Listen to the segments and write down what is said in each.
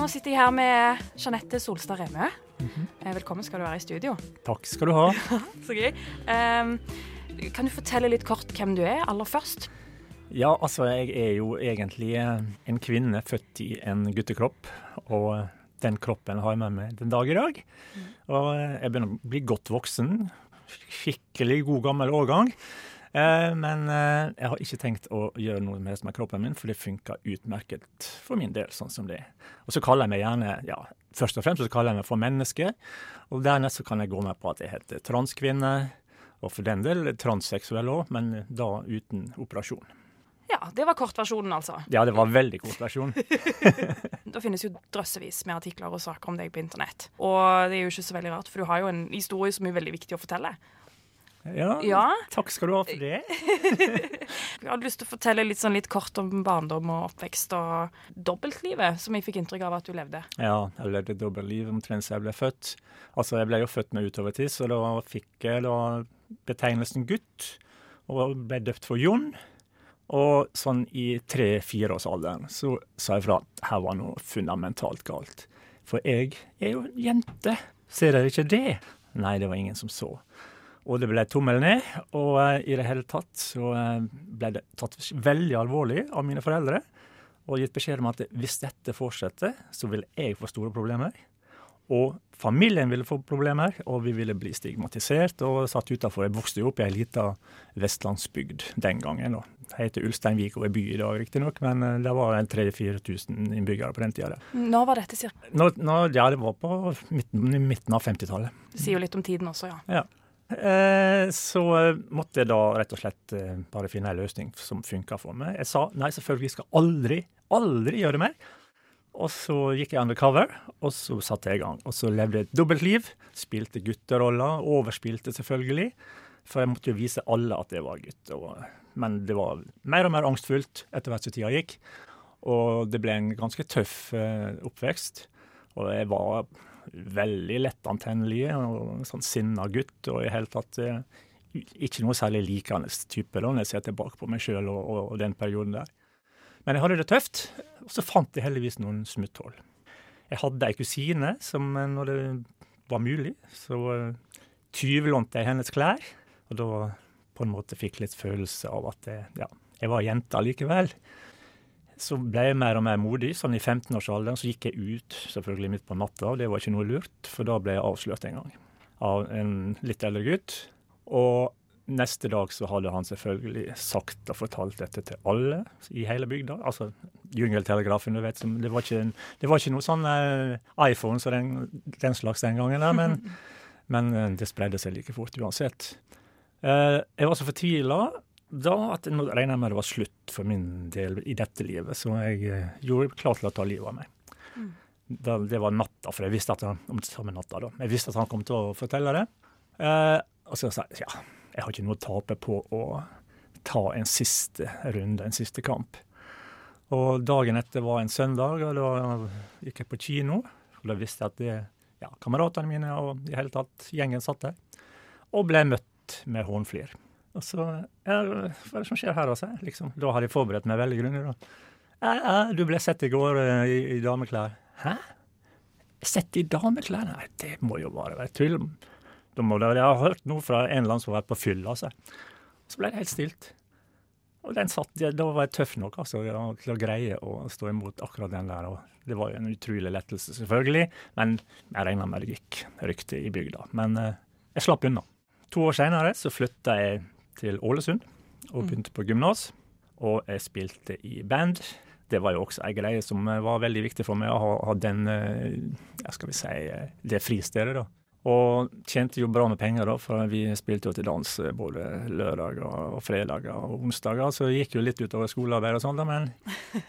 nå sitter jeg her med Jeanette Solstad Remø. -hmm. Velkommen skal du være i studio. Takk skal du ha. Så gøy. Um, kan du fortelle litt kort hvem du er, aller først? Ja, altså jeg er jo egentlig eh, en kvinne født i en guttekropp. Og eh, den kroppen har jeg med meg den dag i dag. Og eh, jeg begynner å bli godt voksen. Skikkelig god gammel årgang. Eh, men eh, jeg har ikke tenkt å gjøre noe med, med kroppen min, for det funker utmerket for min del, sånn som det er. Og så kaller jeg meg gjerne, ja, først og fremst så kaller jeg meg for menneske. Og dernest så kan jeg gå med på at jeg heter transkvinne, og for den del transseksuell òg, men da uten operasjon. Ja, det var kortversjonen, altså. Ja, det var veldig kort versjon. Det finnes jo drøssevis med artikler og saker om deg på internett. Og det er jo ikke så veldig rart, for du har jo en historie som er veldig viktig å fortelle. Ja, Ja. takk skal du ha for det. Jeg hadde lyst til å fortelle litt, sånn litt kort om barndom og oppvekst og dobbeltlivet, som jeg fikk inntrykk av at du levde. Ja, jeg levde dobbeltliv omtrent siden jeg ble født. Altså, jeg ble jo født med utovertid, så da fikk jeg da betegnelsen gutt, og ble døpt for Jon. Og sånn i tre-fireårsalderen så sa jeg fra at her var noe fundamentalt galt. For jeg er jo jente. Ser dere ikke det? Nei, det var ingen som så. Og det ble tommel ned, og eh, i det hele tatt så eh, ble det tatt veldig alvorlig av mine foreldre. Og gitt beskjed om at hvis dette fortsetter, så vil jeg få store problemer. Og familien ville få problemer, og vi ville bli stigmatisert og satt utafor. Jeg vokste jo opp i ei lita vestlandsbygd den gangen. Jeg Det heter Ulsteinvik og er by i dag, riktignok, men eh, det var 3000-4000 innbyggere på den tida. Når var dette cirka? Nå, nå, ja, det var på midten, midten av 50-tallet. Det sier jo litt om tiden også, ja. Ja. Eh, så måtte jeg da rett og slett eh, bare finne en løsning som funka for meg. Jeg sa nei, selvfølgelig skal aldri, aldri gjøre mer. Og så gikk jeg undercover, og så satte jeg i gang. Og så levde jeg et dobbeltliv. Spilte gutteroller. Overspilte selvfølgelig. For jeg måtte jo vise alle at jeg var gutt. Men det var mer og mer angstfullt etter hvert som tida gikk. Og det ble en ganske tøff eh, oppvekst. Og jeg var veldig lettantennelige og sånn sinna gutt. Og i hele tatt eh, ikke noe særlig likende type da, når jeg ser tilbake på meg sjøl og, og, og den perioden der. Men jeg hadde det tøft, og så fant jeg heldigvis noen smutthull. Jeg hadde ei kusine som, eh, når det var mulig, så eh, tyvlånte jeg hennes klær. Og da på en måte fikk litt følelse av at jeg, ja, jeg var jente likevel. Så ble jeg mer og mer modig. Sånn i 15-årsalderen så gikk jeg ut selvfølgelig midt på natta, og det var ikke noe lurt, for da ble jeg avslørt en gang av en litt eldre gutt. Og neste dag så hadde han selvfølgelig sagt og fortalt dette til alle i hele bygda. Altså jungeltelegrafen, du vet. Det, var ikke, det var ikke noe sånn eh, iPhone og den, den slags den gangen, der, men, men eh, det spredde seg like fort uansett. Eh, jeg var så fortvila da at nå regna jeg med det var slutt for min del i dette livet, så jeg eh, gjorde klar til å ta livet av meg. Da, det var natta, for jeg visste at han, om samme natta da, jeg visste at han kom til å fortelle det. Eh, og så sa jeg ja, jeg har ikke noe å tape på å ta en siste runde, en siste kamp. Og dagen etter var en søndag, og da gikk jeg på kino. Og da visste jeg at det, ja, kameratene mine og i hele tatt gjengen satt der. Og ble møtt med hånflir. Og så ja, Hva er det som skjer her, altså? Liksom. Da har de forberedt meg veldig grundig. Ja, ja, du ble sett i går uh, i, i dameklær. Hæ? Sett i dameklær? Nei, det må jo bare være tull. Da må det, jeg har hørt noe fra en eller annen som har vært på fyll, altså. Så ble det helt stilt. Og den satt, Da var jeg tøff nok altså, til å greie å stå imot akkurat den der. Og det var jo en utrolig lettelse, selvfølgelig. Men jeg regna med det gikk rykte i bygda. Men uh, jeg slapp unna. To år seinere flytta jeg til Ålesund og begynte på gymnas. Og jeg spilte i band. Det var jo også ei greie som eh, var veldig viktig for meg, å ha, ha den eh, ja, skal vi si, eh, det fristedet. da. Og tjente jo bra med penger, da, for vi spilte jo til dans eh, både lørdager og fredager og onsdager. Så det gikk jo litt utover skolearbeid og sånn, da, men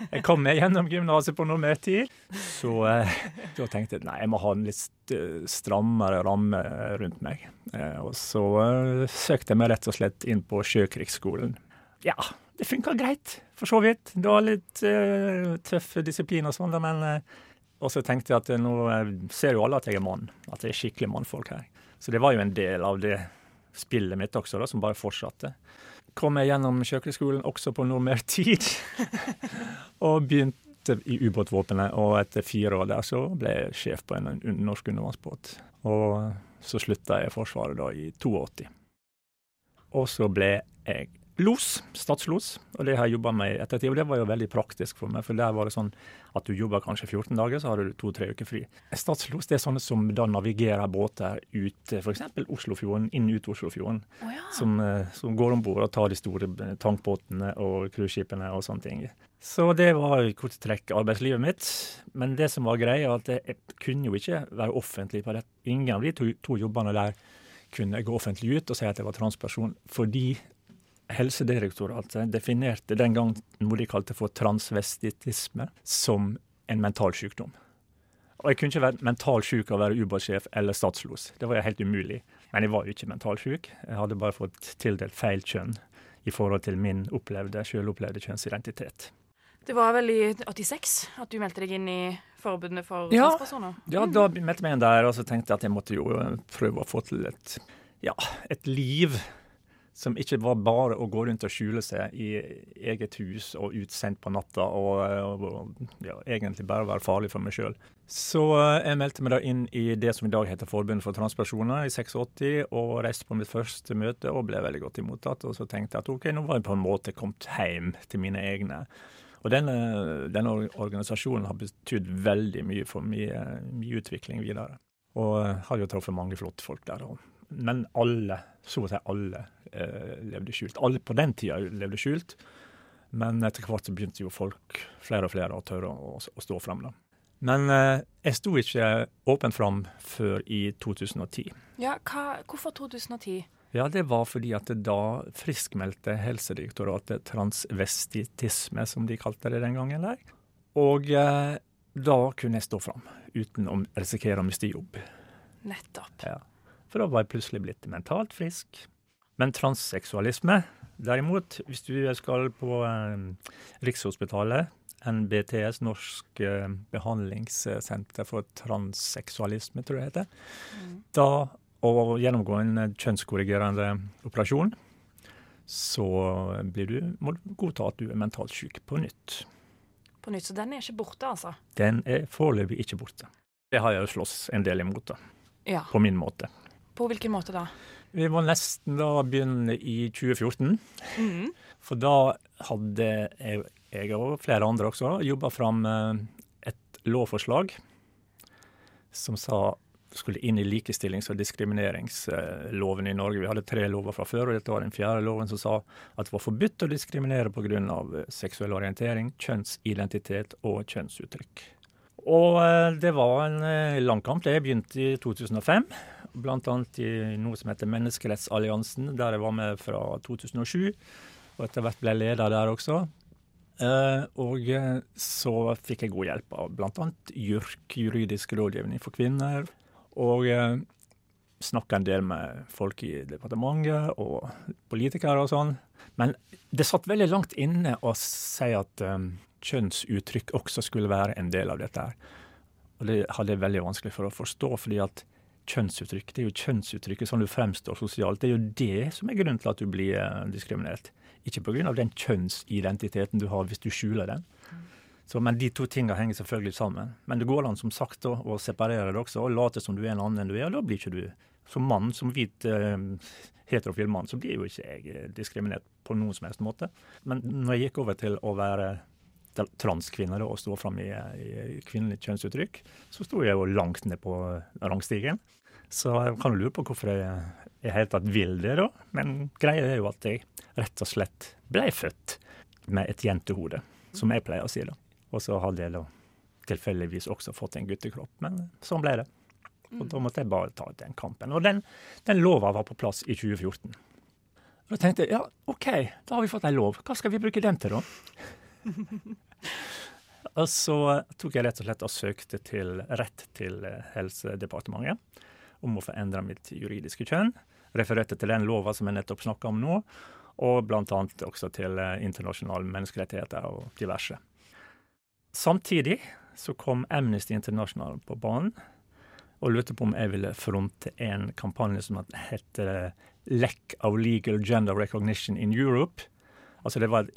jeg kom meg gjennom gymnaset på normert tid. Så eh, da tenkte jeg nei, jeg må ha en litt strammere ramme rundt meg. Eh, og så søkte jeg meg rett og slett inn på Sjøkrigsskolen. Ja, det funka greit, for så vidt. Det var litt eh, tøff disiplin og sånn, da, men eh, og så tenkte jeg at nå eh, ser jo alle at jeg er mann, at jeg er skikkelig mannfolk her. Så det var jo en del av det spillet mitt også, da, som bare fortsatte. Kom jeg gjennom kjøkkenskolen også på normert tid, og begynte i ubåtvåpenet, og etter fire år der så ble jeg sjef på en norsk undervannsbåt. Og så slutta jeg Forsvaret da i 82. Og så ble jeg los, statslos, og det har jeg jobba med i ettertid. Og det var jo veldig praktisk for meg, for der var det sånn at du jobber kanskje 14 dager, så har du to-tre uker fri. Statslos det er sånne som da navigerer båter ut f.eks. Oslofjorden, inn ut Oslofjorden. Oh, ja. Som, eh, som går om bord og tar de store tankbåtene og cruiseskipene og sånne ting. Så det var i korte trekk arbeidslivet mitt. Men det som var greia, var at jeg kunne jo ikke være offentlig på det. Ingen av de to, to jobbene der kunne gå offentlig ut og si at jeg var transperson, fordi Helsedirektoratet definerte den gang noe de kalte for transvestitisme som en mental sykdom. Og Jeg kunne ikke være mentalt syk av å være ubåtsjef eller statslos. Det var jo helt umulig. Men jeg var jo ikke mentalt syk. Jeg hadde bare fått tildelt feil kjønn i forhold til min opplevde, sjølopplevde kjønnsidentitet. Det var vel i 86 at du meldte deg inn i Forbundet for ja. transpersoner? Ja, da meldte jeg meg inn der, og så tenkte jeg at jeg måtte jo prøve å få til et, ja, et liv som ikke var bare å gå rundt og skjule seg i eget hus og utsendt på natta og, og ja, egentlig bare være farlig for meg sjøl. Så eh, jeg meldte meg da inn i det som i dag heter Forbundet for transpersoner i 86, og reiste på mitt første møte og ble veldig godt imottatt. Og så tenkte jeg at OK, nå var jeg på en måte kommet hjem til mine egne. Og denne, denne organisasjonen har betydd veldig mye for min, utvikling videre. Og har jo truffet mange flotte folk der. Men alle, så å si alle, eh, levde skjult. Alle på den tida levde skjult, men etter hvert så begynte jo folk, flere og flere, å tørre å, å stå fram. da. Men eh, jeg sto ikke åpent fram før i 2010. Ja, hva, Hvorfor 2010? Ja, Det var fordi at da friskmeldte Helsedirektoratet transvestitisme, som de kalte det den gangen. der. Og eh, da kunne jeg stå fram uten å risikere å miste jobb. Nettopp. Ja. For da var jeg plutselig blitt mentalt frisk. Men transseksualisme, derimot, hvis du skal på eh, Rikshospitalet, NBTS, Norsk eh, behandlingssenter for transseksualisme, tror jeg det heter, mm. da å gjennomgå en eh, kjønnskorrigerende operasjon, så blir du, må du godta at du er mentalt syk på nytt. På nytt, Så den er ikke borte, altså? Den er foreløpig ikke borte. Det har jeg jo slåss en del imot, da. Ja. På min måte. På hvilken måte da? Vi må nesten da begynne i 2014. Mm. For da hadde jeg, jeg og flere andre også jobba fram eh, et lovforslag som sa skulle inn i likestillings- og diskrimineringsloven i Norge. Vi hadde tre lover fra før, og dette var den fjerde loven som sa at det var forbudt å diskriminere pga. seksuell orientering, kjønnsidentitet og kjønnsuttrykk. Og eh, det var en eh, lang kamp. Det begynte i 2005 bl.a. i noe som heter Menneskerettsalliansen, der jeg var med fra 2007. Og etter hvert ble jeg leder der også. Uh, og eh, så fikk jeg god hjelp av bl.a. JURK, juridisk rådgivning for kvinner. Og eh, snakka en del med folk i departementet og politikere og sånn. Men det satt veldig langt inne å si at kjønnsuttrykk også skulle være en del av dette. her. Og det hadde jeg veldig vanskelig for å forstå, fordi at kjønnsuttrykk. Det er jo kjønnsuttrykket sånn du fremstår sosialt. Det er jo det som er grunnen til at du blir eh, diskriminert. Ikke pga. den kjønnsidentiteten du har hvis du skjuler den. Så, men de to tingene henger selvfølgelig sammen. Men det går an som sagt å, separere det også, og late som du er en annen enn du er. og Da blir ikke du som mann, som hvit eh, heterofil mann, så blir jo ikke jeg eh, diskriminert på noen som helst måte. Men når jeg gikk over til å være transkvinner og stå fram i, i kvinnelig kjønnsuttrykk, så sto jeg jo langt ned på rangstigen. Så jeg kan jo lure på hvorfor jeg i hele tatt vil det, da. Men greia er jo at jeg rett og slett ble født med et jentehode, som jeg pleier å si. da. Og så hadde jeg da tilfeldigvis også fått en guttekropp, men sånn ble det. Og da måtte jeg bare ta den kampen. Og den, den lova var på plass i 2014. Og da tenkte jeg ja, OK, da har vi fått en lov. Hva skal vi bruke den til, da? og så tok jeg rett og slett og søkte til rett til Helsedepartementet om å få endre mitt juridiske kjønn. Refererte til den lova som jeg nettopp snakka om nå, og bl.a. også til internasjonale menneskerettigheter og diverse. Samtidig så kom Amnesty International på banen og lurte på om jeg ville fronte en kampanje som heter Lack of Legal Gender Recognition in Europe Altså Det var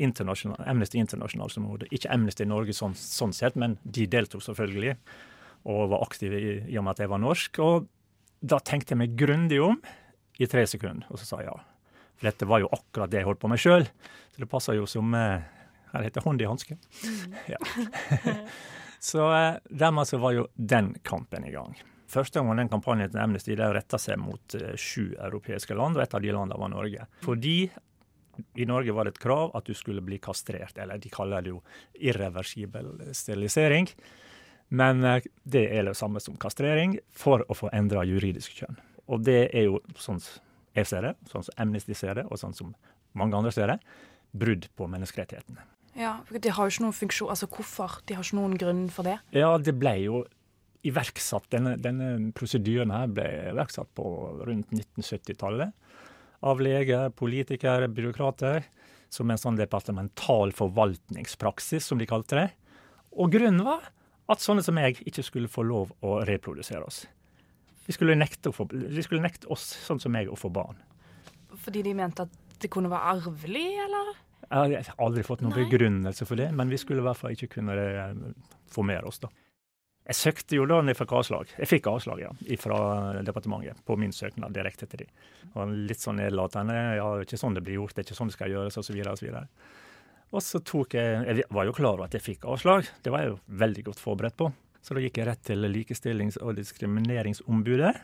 Amnesty International som gjorde Ikke Amnesty Norge sånn, sånn, sett, men de deltok selvfølgelig. Og var aktive i, i og med at jeg var norsk. Og da tenkte jeg meg grundig om i tre sekunder, og så sa jeg ja. For dette var jo akkurat det jeg holdt på med sjøl. Så det passa jo som eh, Her heter hånd i hanske. Mm. Ja. så eh, dermed så var jo den kampen i gang. Første gang den kampanjen til Amnesty det retta seg mot uh, sju europeiske land, og et av de landene var Norge. Fordi i Norge var det et krav at du skulle bli kastrert, eller de kaller det jo irreversibel sterilisering. Men uh, det er det samme som kastrering, for å få endra juridisk kjønn. Og det er jo sånn jeg ser det, sånn som Amnesty ser det, og sånn som mange andre ser det, brudd på menneskerettighetene. Ja, for De har jo ikke noen funksjon, altså Hvorfor? De har ikke noen grunn for det? Ja, det ble jo iverksatt, denne, denne prosedyren her ble iverksatt på rundt 1970-tallet av leger, politikere, byråkrater, som en sånn departemental forvaltningspraksis, som de kalte det. Og grunnen var at sånne som meg ikke skulle få lov å reprodusere oss. De skulle nekte, få, de skulle nekte oss, sånn som meg, å få barn. Fordi de mente at det kunne være arvelig, eller? Jeg har aldri fått noen Nei. begrunnelse for det, men vi skulle i hvert fall ikke kunne eh, formere oss, da. Jeg søkte jo da jeg fikk avslag. Jeg fikk avslag, ja, fra departementet på min søknad direkte til de. Og litt sånn nedlatende. Ja, det er ikke sånn det blir gjort, det er ikke sånn det skal gjøres, osv. osv. Og så tok jeg Jeg var jo klar over at jeg fikk avslag, det var jeg jo veldig godt forberedt på. Så da gikk jeg rett til Likestillings- og diskrimineringsombudet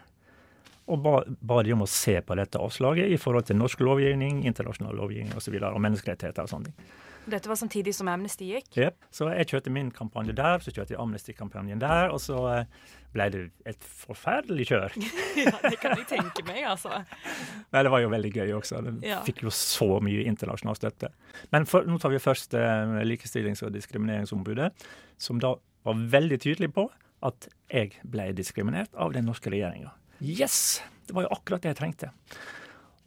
og ba, ba de om å se på dette avslaget i forhold til norsk lovgivning, internasjonal lovgivning osv. Og, så videre, og menneskerettigheter og sånne ting. Dette var samtidig som Amnesty gikk? Yep. Så jeg kjørte min kampanje der, så kjørte jeg Amnesty-kampanjen der, og så eh, ble det et forferdelig kjør. ja, det kan jeg tenke meg, altså. Men det var jo veldig gøy også. Den ja. fikk jo så mye internasjonal støtte. Men for, nå tar vi først eh, Likestillings- og diskrimineringsombudet, som da var veldig tydelig på at jeg ble diskriminert av den norske regjeringa. Yes! Det var jo akkurat det jeg trengte.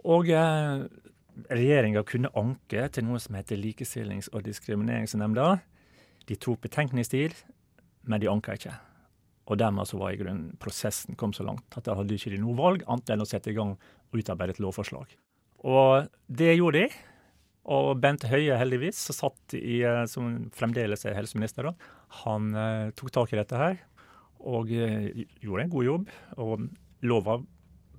Og eh, regjeringa kunne anke til noe som heter Likestillings- og diskrimineringsnemnda. De tok betenkningstid, men de anka ikke. Og dermed så var i grunnen prosessen kom så langt at da hadde ikke de noe valg annet enn å sette i gang og utarbeide et lovforslag. Og det gjorde de. Og Bent Høie, heldigvis, som satt i, eh, som fremdeles er helseminister, da, han eh, tok tak i dette her og eh, gjorde en god jobb. Og lova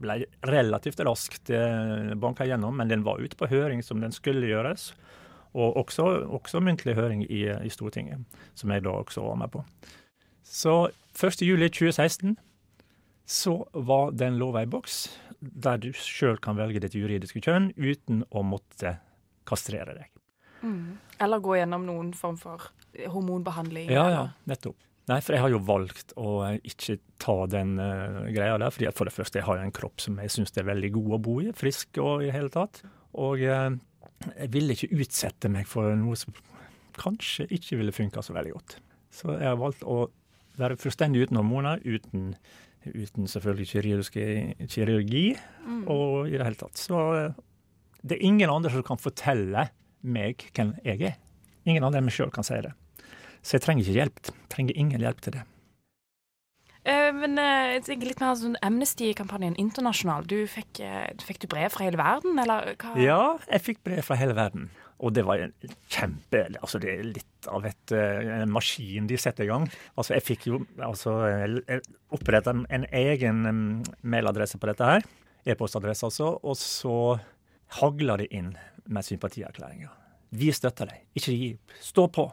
ble relativt raskt eh, banka gjennom, men den var ute på høring som den skulle gjøres. Og også, også muntlig høring i, i, Stortinget, som jeg da også var med på. Så 1.7.2016 så var den lova i boks, der du sjøl kan velge ditt juridiske kjønn uten å måtte kastrere deg. Mm. Eller gå gjennom noen form for hormonbehandling. Ja, ja, nettopp. Nei, for jeg har jo valgt å ikke ta den uh, greia der. fordi For det første, jeg har en kropp som jeg syns er veldig god å bo i. Frisk og i det hele tatt. Og uh, jeg ville ikke utsette meg for noe som kanskje ikke ville funka så veldig godt. Så jeg har valgt å være fullstendig uten hormoner, uten, uten selvfølgelig kirurgi mm. og i det hele tatt. Så uh, det er ingen andre som kan fortelle meg hvem jeg er. Ingen andre enn meg sjøl kan si det. Så jeg trenger ikke hjelp. Jeg trenger ingen hjelp til det. Uh, men uh, jeg litt mer sånn Amnesty-kampanjen internasjonal. Du fikk, uh, fikk, du brev fra hele verden, eller hva? Ja, jeg fikk brev fra hele verden. Og det var en kjempe Altså, det er litt av et, en maskin de setter i gang. Altså, jeg fikk jo altså oppretta en egen mailadresse på dette her. E-postadresse, altså. Og så hagla det inn med sympatierklæringer. Vi støtter deg. Ikke gi opp. Stå på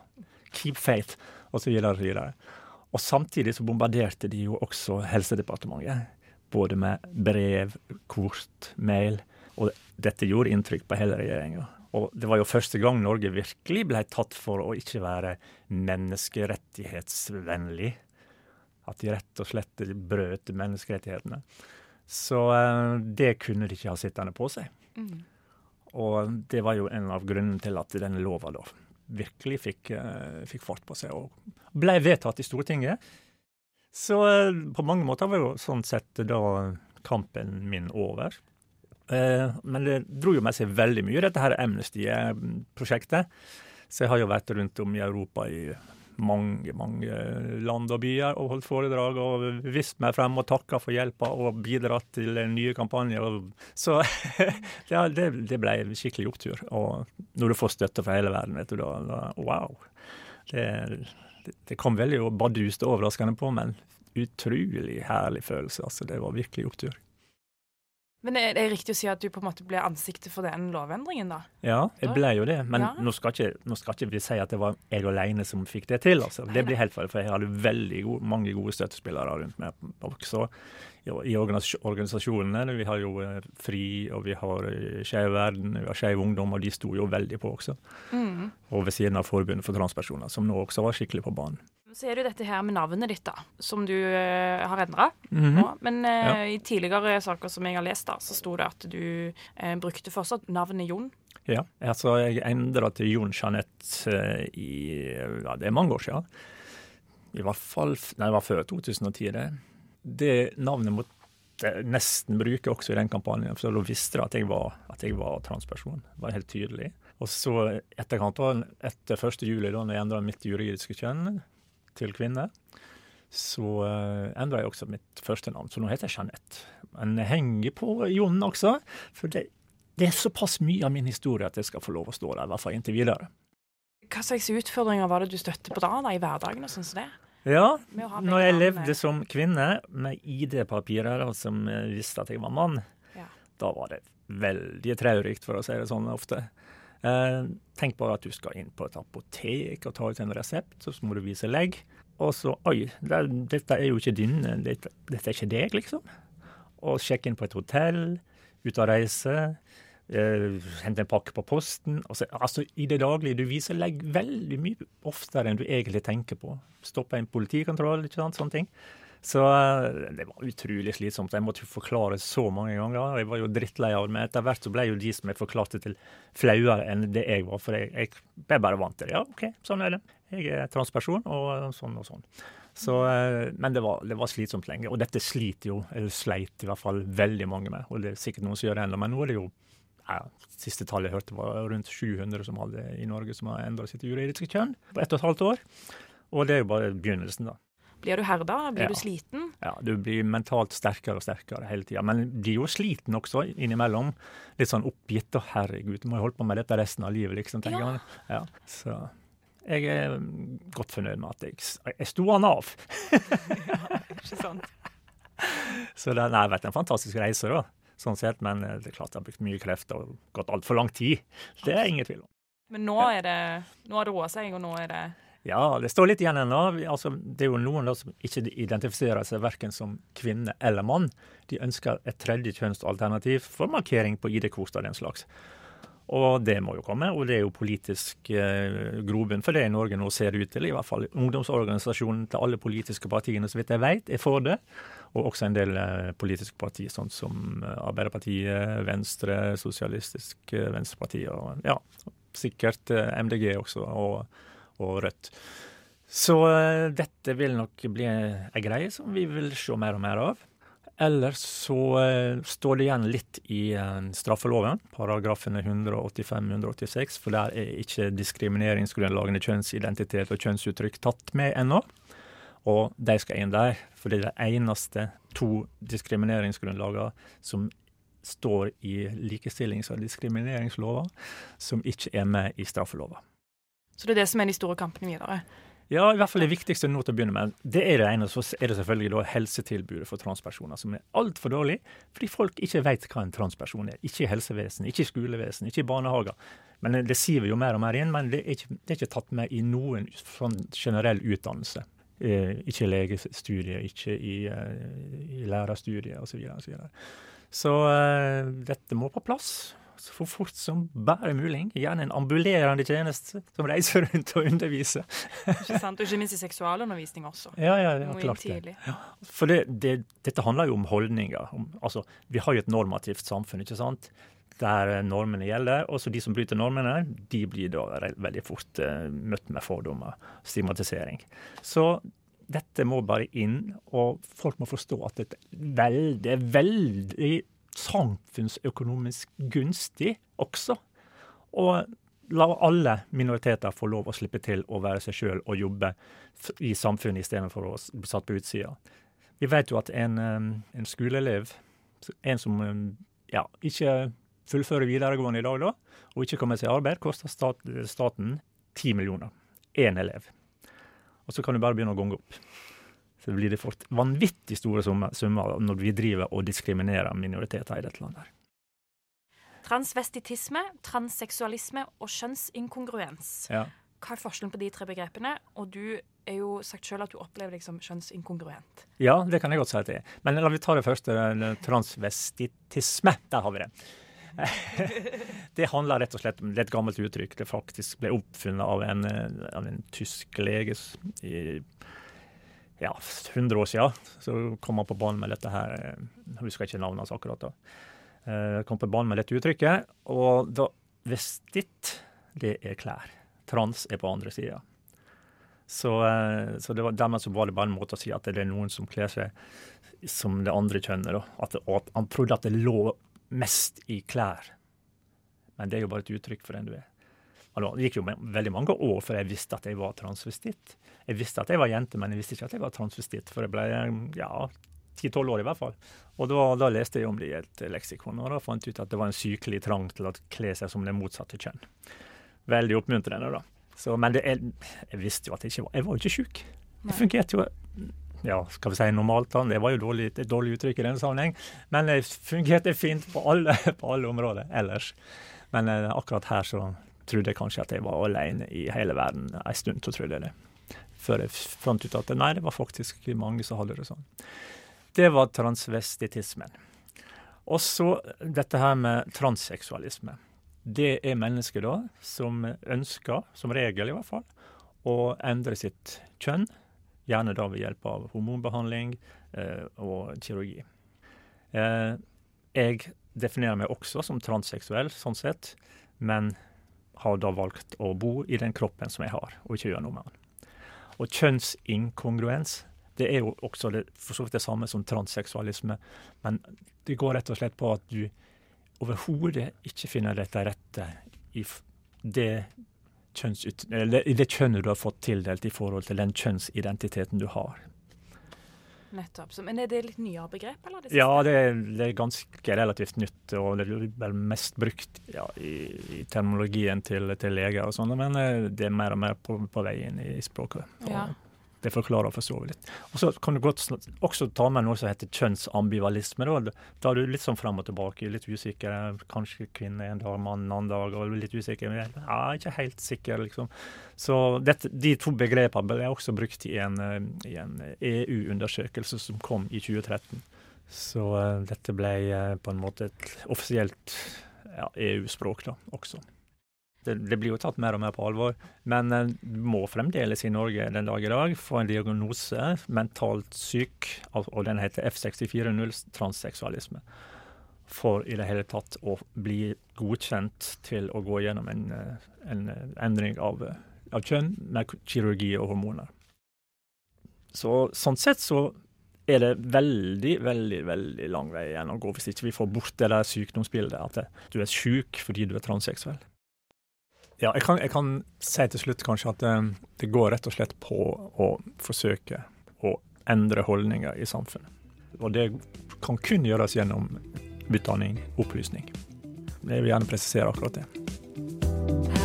keep faith, osv. Og, og samtidig så bombarderte de jo også Helsedepartementet. Både med brev, kort, mail. Og dette gjorde inntrykk på hele regjeringa. Og det var jo første gang Norge virkelig ble tatt for å ikke være menneskerettighetsvennlig. At de rett og slett brøt menneskerettighetene. Så uh, det kunne de ikke ha sittende på seg. Mm. Og det var jo en av grunnene til at denne lova da virkelig fikk, eh, fikk, fart på seg og ble vedtatt i Stortinget. Så eh, på mange måter var jo sånn sett da kampen min over. Eh, men det dro jo med seg veldig mye, dette her Amnesty-prosjektet. Så jeg har jo vært rundt om i Europa i mange, mange land og byer og holdt foredrag og vist meg frem og takka for hjelpa og bidratt til nye kampanjer. Så det, det, det ble skikkelig opptur. Og når du får støtte fra hele verden, vet du, da, da wow. Det, det, kom veldig baduste overraskende på, men utrolig herlig følelse. altså Det var virkelig opptur. Men er det riktig å si at du på en måte ble ansiktet for den lovendringen, da? Ja, jeg ble jo det. Men ja. nå, skal ikke, nå, skal ikke, vi si at det var jeg alene som fikk det til. altså. Det blir helt feil, for jeg hadde veldig gode, mange gode støttespillere rundt meg også. I organisasjonene. Vi har jo eh, FRI, og vi har eh, Skeiv Verden, vi har Skeiv Ungdom, og de sto jo veldig på også. Mm. Og ved siden av Forbundet for transpersoner, som nå også var skikkelig på banen. Så er det jo dette her med navnet ditt, da, som du uh, har endra. Mm -hmm. Men uh, ja. i tidligere saker som jeg har lest, da, så sto det at du uh, brukte fortsatt navnet Jon. Ja, altså jeg endra til Jon Jeanette i ja, det er mange år siden. I hvert fall Nei, det var før 2010, det. Det navnet måtte jeg nesten bruke også i den kampanjen, for da visste de at jeg var, at jeg var transperson. Det var helt tydelig. Og så etterkant, etter 1. juli, da når jeg endra mitt juridiske kjønn, til kvinne, så uh, eh, endra jeg også mitt første navn. Så nå heter jeg Jeanette. Men jeg henger på Jon også, for det, det, er såpass mye av min historie at jeg skal få lov å stå der, i hvert fall inntil videre. Hva slags utfordringer var det du støtte på da, da i hverdagen? og sånn som det? Ja, når jeg levde som kvinne med ID-papirer som visste at jeg var mann, ja. da var det veldig traurikt, for å si det sånn ofte. Eh, tenk bare at du skal inn på et apotek og ta ut en resept, så må du vise legg. Og så Oi, det, dette er jo ikke din, dette, dette, er ikke deg, liksom. Og sjekke inn på et hotell, ut og reise. Uh, hente en pakke på posten. Altså, altså, I det daglige. Du viser legg veldig mye oftere enn du egentlig tenker på. Stoppe en politikontroll, ikke sant, sånne ting. Så eh, det var utrolig slitsomt. Jeg måtte forklare så mange ganger. Jeg var jo drittlei av det, men etter hvert så ble jo de som jeg forklarte til, flauere enn det jeg var. For jeg, jeg ble bare vant til det. Ja, OK, sånn er det. Jeg er transperson, og sånn og sånn. Så, eh, men det var, det var, slitsomt lenge. Og dette sliter jo, eller sleit i hvert fall veldig mange med. Og det er sikkert noen som gjør det ennå, men nå er det jo ja, Siste tallet jeg hørte var rundt 700 som hadde i Norge som har endra sitt juridiske kjønn på ett og et halvt år. Og det er jo bare begynnelsen, da. Blir du herda? Blir ja. du sliten? Ja, du blir mentalt sterkere og sterkere hele tida. Men blir jo sliten også innimellom. Litt sånn oppgitt. og herregud, må jo holde på med dette resten av livet, liksom. tenker ja. man. Ja, så jeg er godt fornøyd med at jeg, jeg sto han av. ja, ikke sant. Så det har vært en fantastisk reise, da. Sånn sett, men det er klart jeg har brukt mye krefter og gått altfor lang tid. Det er ingen tvil om. Men nå, er det, nå har det roa seg, og nå er det ja, det står litt igjen ennå. Altså, det er jo noen da som ikke identifiserer seg verken som kvinne eller mann. De ønsker et tredje kjønnsalternativ for markering på ID-kvoter og den slags. Og det må jo komme, og det er jo politisk eh, grobunn for det i Norge nå ser det ut til. I hvert fall ungdomsorganisasjonen til alle politiske partiene, så vidt jeg vet, er for det. Og også en del eh, politiske partier, sånn som eh, Arbeiderpartiet, Venstre, Sosialistisk eh, Venstreparti og ja, sikkert eh, MDG også. og og Rødt. Så uh, dette vil nok bli ei greie som vi vil se mer og mer av. Ellers så uh, står det igjen litt i uh, straffeloven, paragrafene 185-186, for der er ikke diskrimineringsgrunnlagene kjønnsidentitet og kjønnsuttrykk tatt med ennå. Og de skal inn der, for det er de eneste to diskrimineringsgrunnlagene som står i likestillings- og diskrimineringslova, som ikke er med i straffelova. Så det er det som er de store kampene videre? Ja, i hvert fall det viktigste nå til å begynne med. Det er det ene. Så er det selvfølgelig da helsetilbudet for transpersoner, som er altfor dårlig. Fordi folk ikke vet hva en transperson er. Ikke i helsevesen, ikke i skolevesen, ikke i barnehager. Men det sier vi jo mer og mer inn, men det er ikke, det er ikke tatt med i noen sånn generell utdannelse. Eh, ikke legestudiet, ikke i, eh, i lærerstudiet osv. Så, videre, og så, videre. så eh, dette må på plass så for fort som bare mulig. Gjerne en ambulerende tjeneste som reiser rundt og underviser. ikke sant, Og ikke minst i seksualundervisning også. Ja, ja, ja klart det. Ja. For det, det, dette handler jo om holdninger. Om, altså, vi har jo et normativt samfunn, ikke sant? der normene gjelder. Også de som bryter normene, de blir da veldig fort uh, møtt med fordommer, stigmatisering. Så dette må bare inn, og folk må forstå at det er veldig, veldig samfunnsøkonomisk gunstig også. Og la alle minoriteter få lov å slippe til å være seg sjøl og jobbe i samfunnet istedenfor å bli satt på utsida. Vi vet jo at en, en skoleelev, en som ja, ikke fullfører videregående i dag, da, og ikke kommer seg i arbeid, koster stat, staten ti millioner. Én elev. Og så kan du bare begynne å gonge opp. Så blir det fort vanvittig store summer når vi driver og diskriminerer minoriteter i dette landet. Transvestitisme, transseksualisme og kjønnsinkongruens. Ja. Hva er forskjellen på de tre begrepene? Og du er jo sagt sjøl at du opplever deg som kjønnsinkongruent. Ja, det kan jeg godt si at det er. Men la vi ta det første. Transvestitisme. Der har vi det. det handler rett og slett om et gammelt uttrykk. Det faktisk ble oppfunnet av en, av en tysk lege i ja, 100 år siden. Så kom han på banen med dette her. Jeg husker ikke navnet hans akkurat da. Eh, kom på banen med dette uttrykket. Og da Vestitt, det er klær. Trans er på andre sida. Så, eh, så var, dermed så var det bare en måte å si at det er noen som kler seg som det andre kjønnet. At, at han trodde at det lå mest i klær. Men det er jo bare et uttrykk for den du er. Altså, det gikk jo veldig mange år før jeg visste at jeg var transvestitt. Jeg visste at jeg var jente, men jeg visste ikke at jeg var transvestitt før jeg ble ja, 10-12 år i hvert fall. Og da, da, leste jeg om det i et leksikon, og da fant jeg ut at det var en sykelig trang til å kle seg som det motsatte kjønn. Veldig oppmuntrende, da. Så, men det, jeg, jeg, visste jo at jeg ikke var Jeg var jo ikke sjuk. Jeg fungerte jo ja, skal vi si normalt. Det var jo dårlig, et dårlig uttrykk i denne sammenheng. Men det fungerte fint på alle, på alle områder ellers. Men eh, akkurat her så trodde kanskje at jeg var alene i hele verden en stund. så trodde jeg det. Før jeg fant ut at nei, det var faktisk mange som hadde det sånn. Det var transvestitismen. Og så dette her med transseksualisme. Det er mennesker da som ønsker, som regel i hvert fall, å endre sitt kjønn Gjerne da ved hjelp av hormonbehandling eh, og kirurgi. Eh, jeg definerer meg også som transseksuell, sånn sett, men har da valgt å bo i den kroppen som jeg har, og ikke gjøre noe med den. Og kjønnsinkongruens det er jo også det, for så vidt det samme som transseksualisme, men det går rett og slett på at du overhodet ikke finner rette i det kjønnsut, i det kjønnet du har fått tildelt i forhold til den kjønnsidentiteten du har. Nettopp. Men er det litt nyere begrep? eller? Det ja, det er, det er, ganske relativt nytt. Og det er vel mest brukt ja, i, i, terminologien til, til leger og sånn, men eh, det er mer og mer på, på vei inn i språket. Og, ja. Det forklarer for forstår litt. Og Så kan du godt også ta med noe som heter kjønnsambivalisme. Da, da er du litt sånn frem og tilbake, litt usikker. Kanskje kvinne en dag, mann en annen dag. og litt usikker. Men jeg er ikke helt sikker, liksom. Så dette, De to begrepene ble også brukt i en, i en EU-undersøkelse som kom i 2013. Så uh, dette ble uh, på en måte et offisielt ja, EU-språk da, også. Det, det, blir jo tatt mer og mer på alvor. Men en eh, må fremdeles i Norge den dag i dag få en diagnose, mentalt syk, og den heter F640 transseksualisme. For i det hele tatt å bli godkjent til å gå gjennom en, eh, en endring av, av, kjønn med kirurgi og hormoner. Så, sånn sett så er det veldig, veldig veldig lang vei igjen å gå hvis ikke vi får bort det der sykdomsbildet at du er syk fordi du er transseksuell. Ja, jeg kan, jeg kan, si til slutt kanskje at eh, det, går rett og slett på å forsøke å endre holdninger i samfunnet. Og det kan kun gjøres gjennom utdanning, opplysning. Jeg vil gjerne presisere akkurat det.